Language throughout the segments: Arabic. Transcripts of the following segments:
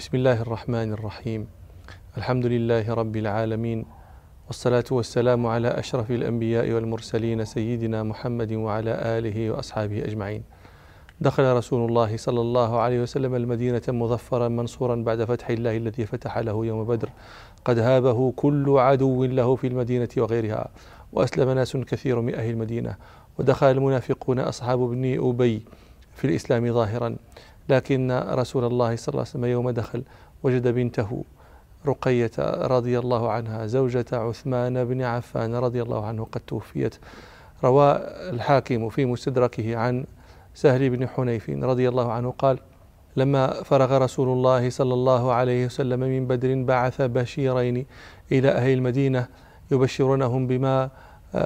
بسم الله الرحمن الرحيم. الحمد لله رب العالمين والصلاة والسلام على أشرف الأنبياء والمرسلين سيدنا محمد وعلى آله وأصحابه أجمعين. دخل رسول الله صلى الله عليه وسلم المدينة مظفرا منصورا بعد فتح الله الذي فتح له يوم بدر. قد هابه كل عدو له في المدينة وغيرها وأسلم ناس كثير من أهل المدينة ودخل المنافقون أصحاب ابن أبي في الإسلام ظاهرا. لكن رسول الله صلى الله عليه وسلم يوم دخل وجد بنته رقية رضي الله عنها زوجة عثمان بن عفان رضي الله عنه قد توفيت. روى الحاكم في مستدركه عن سهل بن حنيف رضي الله عنه قال لما فرغ رسول الله صلى الله عليه وسلم من بدر بعث بشيرين إلى أهل المدينة يبشرونهم بما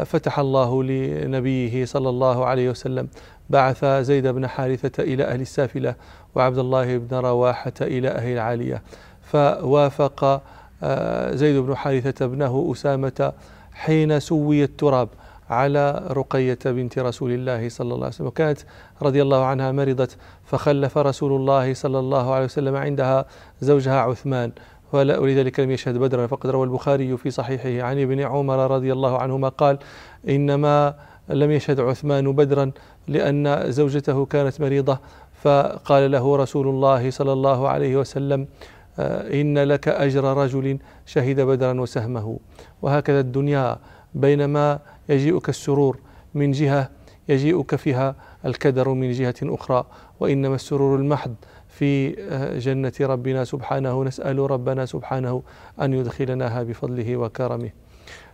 فتح الله لنبيه صلى الله عليه وسلم بعث زيد بن حارثة إلى أهل السافلة وعبد الله بن رواحة إلى أهل العالية. فوافق آه، زيد بن حارثة ابنه أسامة حين سوي التراب على رقية بنت رسول الله صلى الله عليه وسلم. وكانت رضي الله عنها مرضت فخلف رسول الله صلى الله عليه وسلم عندها زوجها عثمان. ولذلك لم يشهد بدرا. فقد روى البخاري في صحيحه. عن ابن عمر رضي الله عنهما قال إنما لم يشهد عثمان بدرا لأن زوجته كانت مريضة فقال له رسول الله صلى الله عليه وسلم آه، إن لك أجر رجل شهد بدرا وسهمه. وهكذا الدنيا بينما يجيئك السرور من جهة يجيئك فيها الكدر من جهة أخرى. وإنما السرور المحض في آه، جنة ربنا سبحانه نسأل ربنا سبحانه أن يدخلناها بفضله وكرمه.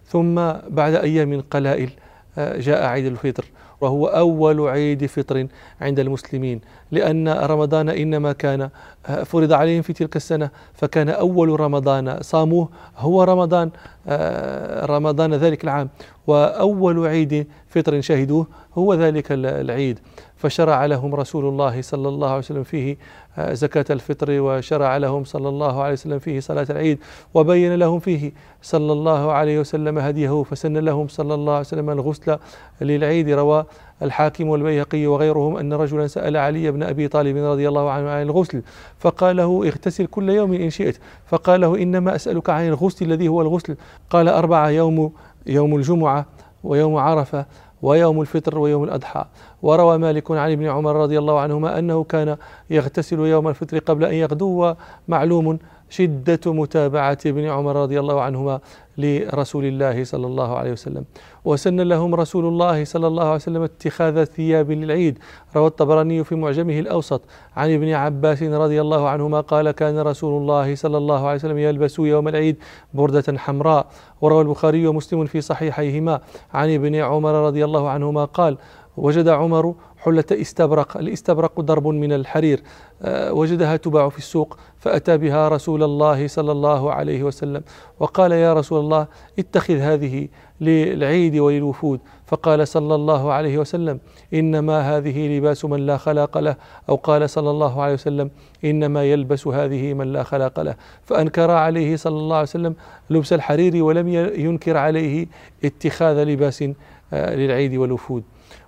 ثم بعد أيام قلائل آه، جاء عيد الفطر. وهو أول عيد فطر عند المسلمين. لأن رمضان إنما كان آه، فرض عليهم في تلك السنة فكان أول رمضان. صاموه هو رمضان آه، رمضان ذلك العام. وأول عيد فطر شهدوه هو ذلك العيد. فشرع لهم رسول الله صلى الله عليه وسلم فيه آه، زكاة الفطر وشرع لهم صلى الله عليه وسلم فيه صلاة العيد وبين لهم فيه صلى الله عليه وسلم هديه فسن لهم صلى الله عليه وسلم الغسل للعيد روى الحاكم والبيهقي وغيرهم أن رجلا سأل علي بن أبي طالب رضي الله عنه عن الغسل فقال له اغتسل كل يوم إن شئت. فقال له إنما أسألك عن الغسل الذي هو الغسل. قال أربعة يوم يوم الجمعة ويوم عرفة ويوم الفطر ويوم الأضحى. وروى مالك عن ابن عمر رضي الله عنهما أنه كان يغتسل يوم الفطر قبل أن يغدو ومعلوم شدة متابعة ابن عمر رضي الله عنهما لرسول الله صلى الله عليه وسلم. وسن لهم رسول الله صلى الله عليه وسلم اتخاذ ثياب للعيد. روى الطبراني في معجمه الأوسط. عن ابن عباس رضي الله عنهما قال كان رسول الله صلى الله عليه وسلم يلبس يوم العيد بردة حمراء. وروى البخاري ومسلم في صحيحيهما. عن ابن عمر رضي الله عنهما قال وجد عمر حلة استبرق. الاستبرق ضرب من الحرير. آه، وجدها تباع في السوق فأتى بها رسول الله صلى الله عليه وسلم وقال يا رسول الله اتخذ هذه للعيد وللوفود. فقال صلى الله عليه وسلم إنما هذه لباس من لا خلاق له. أو قال صلى الله عليه وسلم إنما يلبس هذه من لا خلاق له. فأنكر عليه صلى الله عليه وسلم لبس الحرير ولم ينكر عليه اتخاذ لباس آه، للعيد والوفود.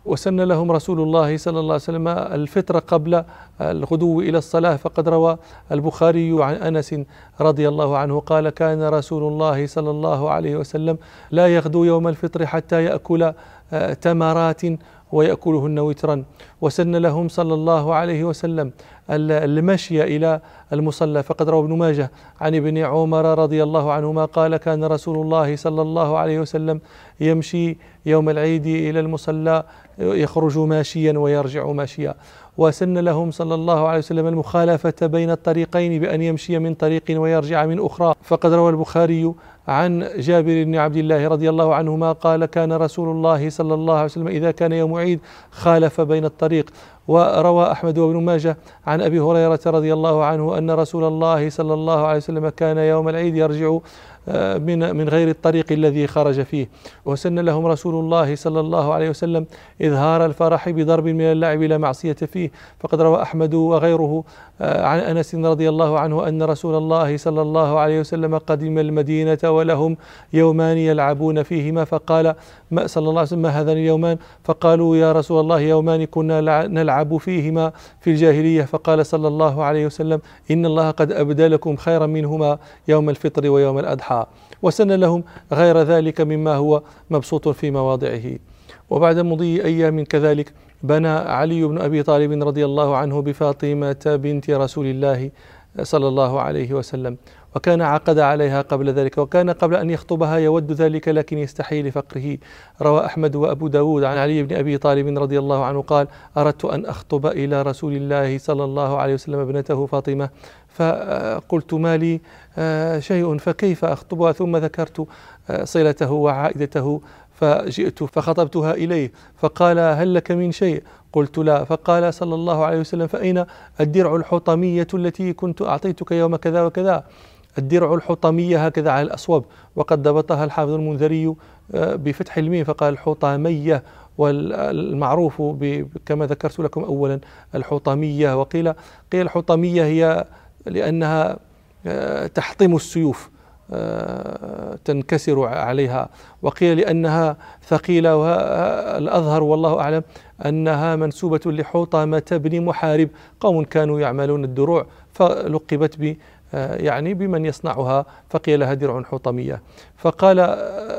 وسن لهم رسول الله صلى الله عليه وسلم الفطر قبل الغدو إلى الصلاة. فقد روى البخاري عن أنس رضي الله عنه قال كان رسول الله صلى الله عليه وسلم لا يغدو يوم الفطر حتى يأكل آه، تمرات ويأكلهن وترا. وسن لهم صلى الله عليه وسلم المشي إلى المصلى. فقد روى ابن ماجه عن ابن عمر رضي الله عنهما قال كان رسول الله صلى الله عليه وسلم يمشي يوم العيد إلى المصلى يخرج ماشيا ويرجع ماشيا. وسن لهم صلى الله عليه وسلم المخالفة بين الطريقين بأن يمشي من طريق ويرجع من أخرى. فقد روى البخاري عن جابر بن عبد الله رضي الله عنهما قال كان رسول الله صلى الله عليه وسلم إذا كان يوم عيد خالف بين الطريق. وروى أحمد وابن ماجه عن أبي هريرة رضي الله عنه أن رسول الله صلى الله عليه وسلم كان يوم العيد يرجع من من غير الطريق الذي خرج فيه. وسن لهم رسول الله صلى الله عليه وسلم إظهار الفرح بضرب من اللعب لا معصية فيه. فقد روى أحمد وغيره آه، عن أنس رضي الله عنه أن رسول الله صلى الله عليه وسلم قدم المدينة ولهم يومان يلعبون فيهما. فقال ما صلى الله عليه وسلم هذان اليومان؟ فقالوا يا رسول الله يومان كنا نلعب فيهما في الجاهلية. فقال صلى الله عليه وسلم إن الله قد أبدى لكم خيرا منهما يوم الفطر ويوم الأضحى. وسن لهم غير ذلك مما هو مبسوط في مواضعه. وبعد مضي أيام كذلك بنى علي بن أبي طالب رضي الله عنه بفاطمة بنت رسول الله صلى الله عليه وسلم. وكان عقد عليها قبل ذلك وكان قبل أن يخطبها يود ذلك لكن يستحي لفقره. روى أحمد وأبو داود عن علي بن أبي طالب رضي الله عنه قال أردت أن أخطب إلى رسول الله صلى الله عليه وسلم ابنته فاطمة فقلت ما لي آه، شيء فكيف أخطبها؟ ثم ذكرت آه، صلته وعائدته فجئت فخطبتها إليه فقال هل لك من شيء؟ قلت لا. فقال صلى الله عليه وسلم فأين الدرع الحطمية التي كنت أعطيتك يوم كذا وكذا؟ الدرع الحطمية هكذا على الأصوب وقد ضبطها الحافظ المنذري آه، بفتح الميم فقال الحطامية والمعروف كما ذكرت لكم أولا الحطمية. وقيل قيل الحطمية هي لأنها آه، تحطم السيوف آه، تنكسر عليها. وقيل لأنها ثقيلة والأظهر والله أعلم أنها منسوبة لحوطمة بن محارب. قوم كانوا يعملون الدروع فلقبت يعني بمن يصنعها؟ فقيل لها درع حطمية. فقال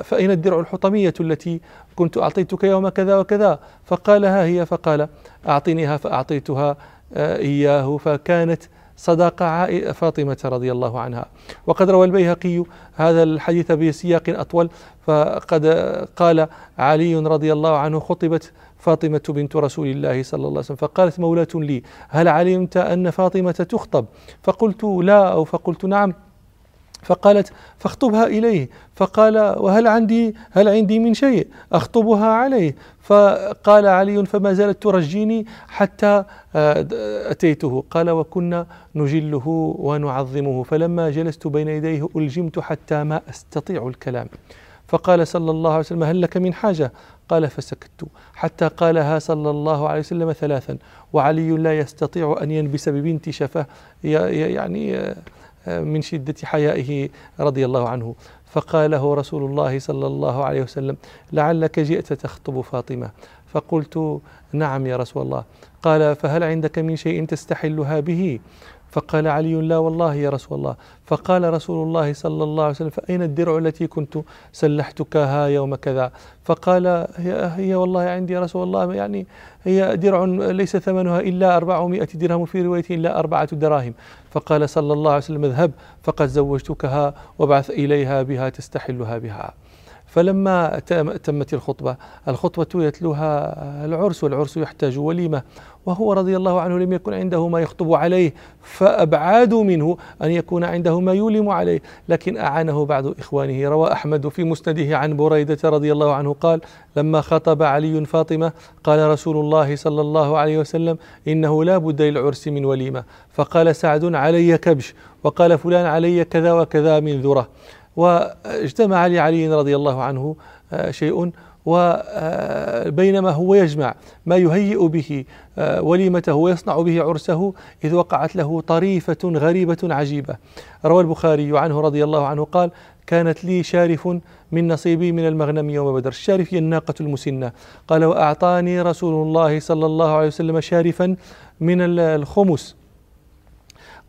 فأين الدرع الحطمية التي كنت أعطيتك يوم كذا وكذا؟ فقال ها هي. فقال أعطنيها فأعطيتها إياه. فكانت صداقة فاطمة رضي الله عنها. وقد روى البيهقي هذا الحديث بسياق أطول. فقد قال علي رضي الله عنه خطبت فاطمة بنت رسول الله صلى الله عليه وسلم فقالت مولاة لي هل علمت أن فاطمة تخطب؟ فقلت لا أو فقلت نعم. فقالت فاخطبها إليه. فقال وهل عندي هل عندي من شيء؟ أخطبها عليه. فقال علي فما زالت ترجيني حتى آه، أتيته. قال وكنا نجله ونعظمه. فلما جلست بين يديه ألجمت حتى ما أستطيع الكلام. فقال صلى الله عليه وسلم هل لك من حاجة؟ قال فسكت. حتى قالها صلى الله عليه وسلم ثلاثا. وعلي لا يستطيع أن ينبس ببنت شفه يعني آه، من شدة حيائه رضي الله عنه. فقال له رسول الله صلى الله عليه وسلم لعلك جئت تخطب فاطمة. فقلت نعم يا رسول الله. قال فهل عندك من شيء تستحلها به؟ فقال علي لا والله يا رسول الله. فقال رسول الله صلى الله عليه وسلم فأين الدرع التي كنت سلحتكها يوم كذا؟ فقال هي, هي والله عندي يا رسول الله يعني هي درع ليس ثمنها إلا أربعمائة درهم في رواية إلا أربعة دراهم. فقال صلى الله عليه وسلم اذهب فقد زوجتكها وابعث إليها بها تستحلها بها. فلما تمت الخطبة الخطبة يتلوها العرس والعرس يحتاج وليمة وهو رضي الله عنه لم يكن عنده ما يخطب عليه فأبعادوا منه أن يكون عنده ما يولم عليه. لكن أعانه بعض إخوانه. روى أحمد في مسنده عن بريدة رضي الله عنه قال لما خطب علي فاطمة قال رسول الله صلى الله عليه وسلم إنه لا بد للعرس من وليمة. فقال سعد علي كبش. وقال فلان علي كذا وكذا من ذرة. واجتمع لعلي رضي الله عنه آه، شيء وبينما هو يجمع ما يهيئ به آه، وليمته ويصنع به عرسه إذ وقعت له طريفة غريبة عجيبة. روى البخاري عنه رضي الله عنه قال كانت لي شارف من نصيبي من المغنم يوم بدر. الشارف هي الناقة المسنة. قال وأعطاني رسول الله صلى الله عليه وسلم شارفا من الخمس.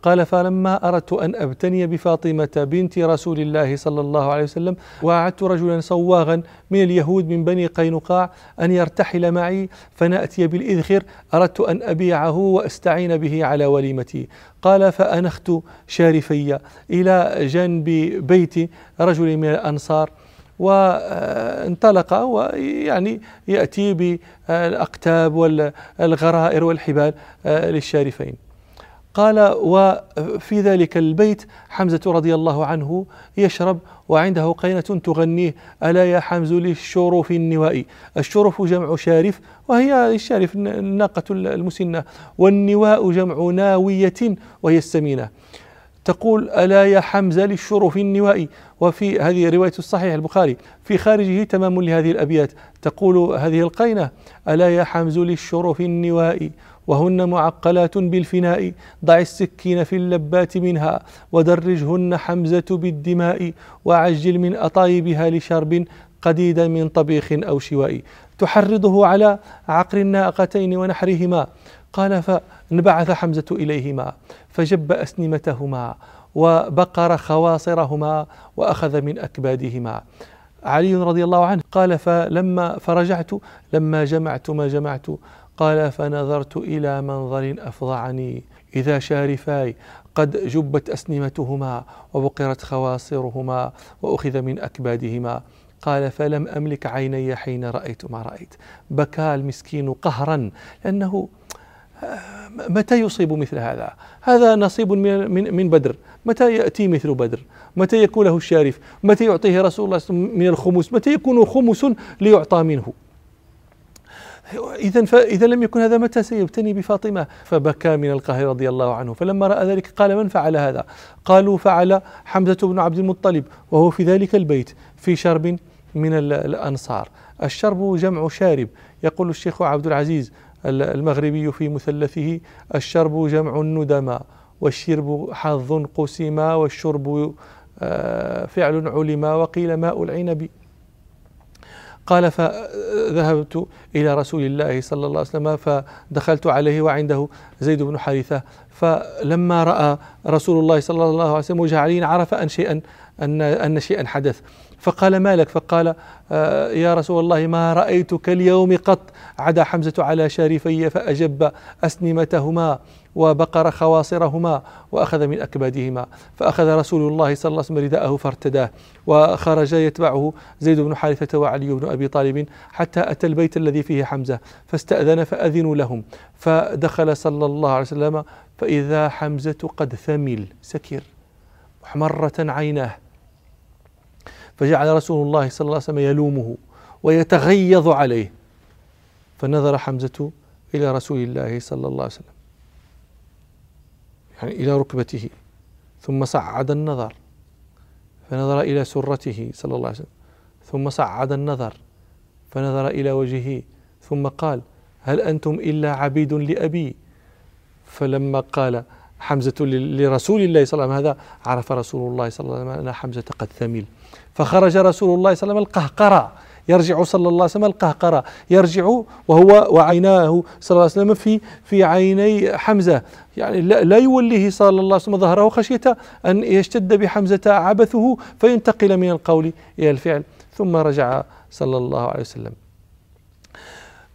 قال فلما أردت أن أبتني بفاطمة بنت رسول الله صلى الله عليه وسلم وأعدت رجلا صواغا من اليهود من بني قينقاع أن يرتحل معي فنأتي بالإذخر أردت أن أبيعه وأستعين به على وليمتي. قال فأنخت شارفي إلى جنب بيت رجل من الأنصار وانطلق ويعني يأتي بالأقتاب والغرائر والحبال للشارفين. قال وفي ذلك البيت حمزة رضي الله عنه يشرب وعنده قينة تغنيه ألا يا حمز للشرف النوائي الشرف جمع شارف وهي الشارف الناقة المسنة. والنواء جمع ناوية وهي السمينة. تقول ألا يا حمزة للشرف النوائي وفي هذه رواية الصحيح البخاري في خارجه تمام لهذه الأبيات. تقول هذه القينة ألا يا حمز للشرف النوائي وهن معقلات بالفناء. ضع السكين في اللبات منها ودرجهن حمزة بالدماء وعجل من أطايبها لشرب قديدا من طبيخ أو شواء. تحرضه على عقر الناقتين ونحرهما. قال فانبعث حمزة إليهما فجب أسنمتهما وبقر خواصرهما وأخذ من أكبادهما. علي رضي الله عنه قال فلما فرجعت لما جمعت ما جمعت قال فنظرت إلى منظر أفظعني. إذا شارفاي قد جبت أسنمتهما وبقرت خواصرهما وأخذ من أكبادهما. قال فلم أملك عيني حين رأيت ما رأيت. بكى المسكين قهرا. لأنه متى يصيب مثل هذا؟ هذا نصيب من, من, من بدر. متى يأتي مثل بدر؟ متى يكون له الشارف؟ متى يعطيه رسول الله من الخمس؟ متى يكون خمس ليعطى منه؟ إذا فإذا لم يكن هذا متى سيبتني بفاطمة؟ فبكى من القهر رضي الله عنه. فلما رأى ذلك قال من فعل هذا؟ قالوا فعل حمزة بن عبد المطلب وهو في ذلك البيت في شرب من الأنصار. الشرب جمع شارب. يقول الشيخ عبد العزيز المغربي في مثلثه الشرب جمع الندما والشرب حظ قسما والشرب آه، فعل علما وقيل ماء العنب. قال فذهبت إلى رسول الله صلى الله عليه وسلم فدخلت عليه وعنده زيد بن حارثة. فلما رأى رسول الله صلى الله عليه وسلم وجه علي عرف أن شيئا أن أن شيئا حدث. فقال ما لك؟ فقال آه، يا رسول الله ما رأيتك اليوم قط؟ عدا حمزة على شارفي فأجب أسنمتهما. وبقر خواصرهما وأخذ من أكبادهما. فأخذ رسول الله صلى الله عليه وسلم رداءه فارتداه. وخرج يتبعه زيد بن حارثة وعلي بن أبي طالب حتى أتى البيت الذي فيه حمزة. فاستأذن فأذنوا لهم. فدخل صلى الله عليه وسلم فإذا حمزة قد ثمل سكر محمرة عيناه. فجعل رسول الله صلى الله عليه وسلم يلومه ويتغيظ عليه. فنظر حمزة إلى رسول الله صلى الله عليه وسلم. يعني إلى ركبته ثم صعد النظر فنظر إلى سرته صلى الله عليه وسلم ثم صعد النظر فنظر إلى وجهه ثم قال هل أنتم إلا عبيد لأبي؟ فلما قال حمزة لرسول الله صلى الله عليه وسلم. هذا عرف رسول الله صلى الله عليه وسلم أن حمزة قد ثمل فخرج رسول الله صلى الله عليه وسلم القهقرة. يرجع صلى الله عليه وسلم القهقرة. يرجع وهو وعيناه صلى الله عليه وسلم في في عيني حمزة. يعني لا يوليه صلى الله عليه وسلم ظهره خشية أن يشتد بحمزة عبثه فينتقل من القول إلى الفعل. ثم رجع صلى الله عليه وسلم.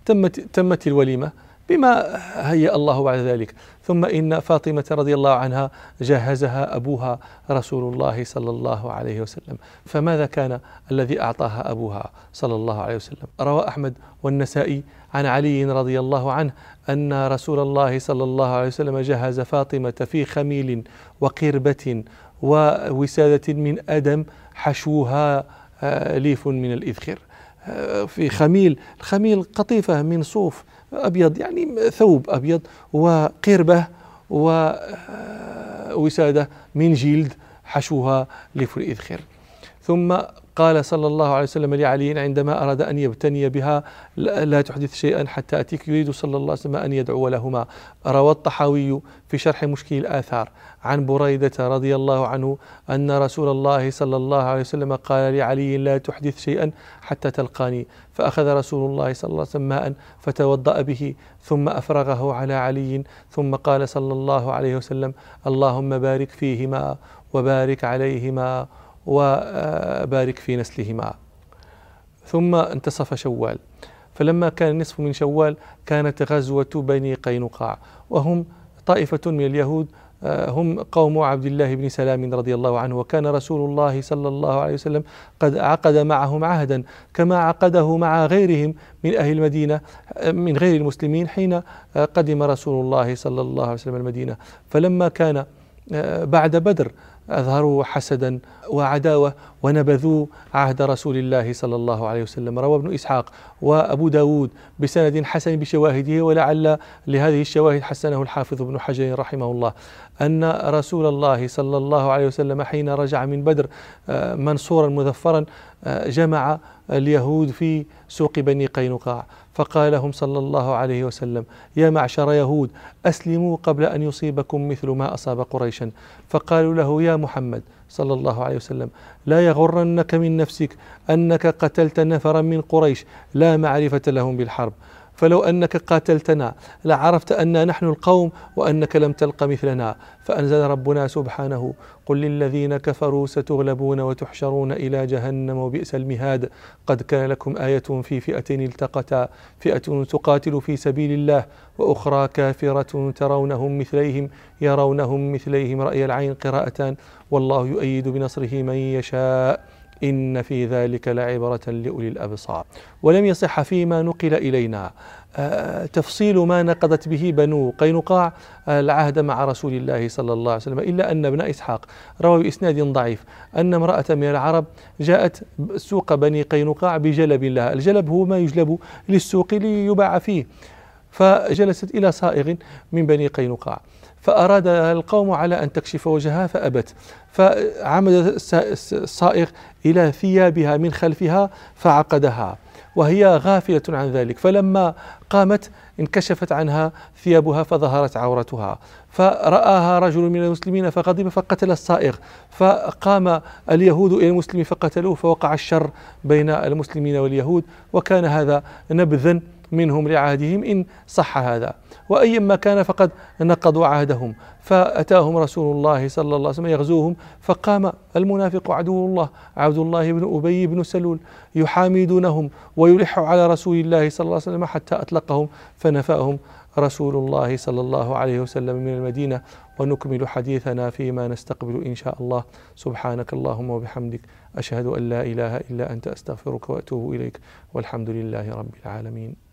تمت تمت الوليمة. بما هيأ الله بعد ذلك. ثم إن فاطمة رضي الله عنها جهزها أبوها رسول الله صلى الله عليه وسلم. فماذا كان الذي أعطاها أبوها صلى الله عليه وسلم؟ روى أحمد والنسائي عن علي رضي الله عنه أن رسول الله صلى الله عليه وسلم جهز فاطمة في خميل وقربة ووسادة من أدم حشوها آه، ليف من الإذخر. آه، في خميل الخميل قطيفة من صوف أبيض يعني ثوب أبيض وقربة ووسادة من جلد حشوها لفر إذخر ثم قال صلى الله عليه وسلم لعلي عندما أراد أن يبتني بها لا تحدث شيئا حتى أتيك. يريد صلى الله عليه وسلم أن يدعو لهما. روى الطحاوي في شرح مشكل الآثار عن بريدة رضي الله عنه أن رسول الله صلى الله عليه وسلم قال لعلي لا تحدث شيئا حتى تلقاني. فأخذ رسول الله صلى الله عليه وسلم ماء فتوضأ به ثم أفرغه على علي ثم قال صلى الله عليه وسلم اللهم بارك فيهما وبارك عليهما. وبارك في نسلهما. ثم انتصف شوال. فلما كان نصف من شوال كانت غزوة بني قينقاع. وهم طائفة من اليهود آه، هم قوم عبد الله بن سلام رضي الله عنه. وكان رسول الله صلى الله عليه وسلم قد عقد معهم عهدا كما عقده مع غيرهم من أهل المدينة آه، من غير المسلمين حين آه، قدم رسول الله صلى الله عليه وسلم المدينة. فلما كان بعد بدر أظهروا حسدا وعداوة ونبذوا عهد رسول الله صلى الله عليه وسلم. روى ابن إسحاق وأبو داود بسند حسن بشواهده ولعل لهذه الشواهد حسنه الحافظ ابن حجر رحمه الله. أن رسول الله صلى الله عليه وسلم حين رجع من بدر آه، منصورا مذفرا آه، جمع اليهود في سوق بني قينقاع. فقال لهم صلى الله عليه وسلم يا معشر يهود أسلموا قبل أن يصيبكم مثل ما أصاب قريشا. فقالوا له يا محمد صلى الله عليه وسلم لا يغرنك من نفسك أنك قتلت نفرا من قريش لا معرفة لهم بالحرب. فلو أنك قاتلتنا لعرفت أن نحن القوم وأنك لم تلق مثلنا فأنزل ربنا سبحانه قل للذين كفروا ستغلبون وتحشرون إلى جهنم وبئس المهاد. قد كان لكم آية في فئتين التقتا فئة تقاتل في سبيل الله وأخرى كافرة ترونهم مثليهم يرونهم مثليهم رأي العين قراءتان والله يؤيد بنصره من يشاء. إن في ذلك لعبرة لأولي الأبصار. ولم يصح فيما نقل إلينا. آه، تفصيل ما نقضت به بنو قينقاع آه، العهد مع رسول الله صلى الله عليه وسلم. إلا أن ابن إسحاق روى بإسناد ضعيف أن امرأة من العرب جاءت سوق بني قينقاع بجلب لها. الجلب هو ما يجلب للسوق ليباع فيه. فجلست إلى صائغ من بني قينقاع. فأراد القوم على أن تكشف وجهها فأبت. فعمد الصائغ إلى ثيابها من خلفها فعقدها وهي غافلة عن ذلك. فلما قامت انكشفت عنها ثيابها فظهرت عورتها. فرآها رجل من المسلمين فغضب فقتل الصائغ. فقام اليهود إلى المسلم فقتلوه فوقع الشر بين المسلمين واليهود. وكان هذا نبذا منهم لعهدهم إن صح هذا. وأيما كان فقد نقضوا عهدهم. فأتاهم رسول الله صلى الله عليه وسلم يغزوهم فقام المنافق عدو الله عبد الله بن أبي بن سلول يحامدونهم ويلح على رسول الله صلى الله عليه وسلم حتى أطلقهم فنفاهم رسول الله صلى الله عليه وسلم من المدينة. ونكمل حديثنا فيما نستقبل إن شاء الله. سبحانك اللهم وبحمدك أشهد أن لا إله إلا أنت أستغفرك وأتوب إليك والحمد لله رب العالمين.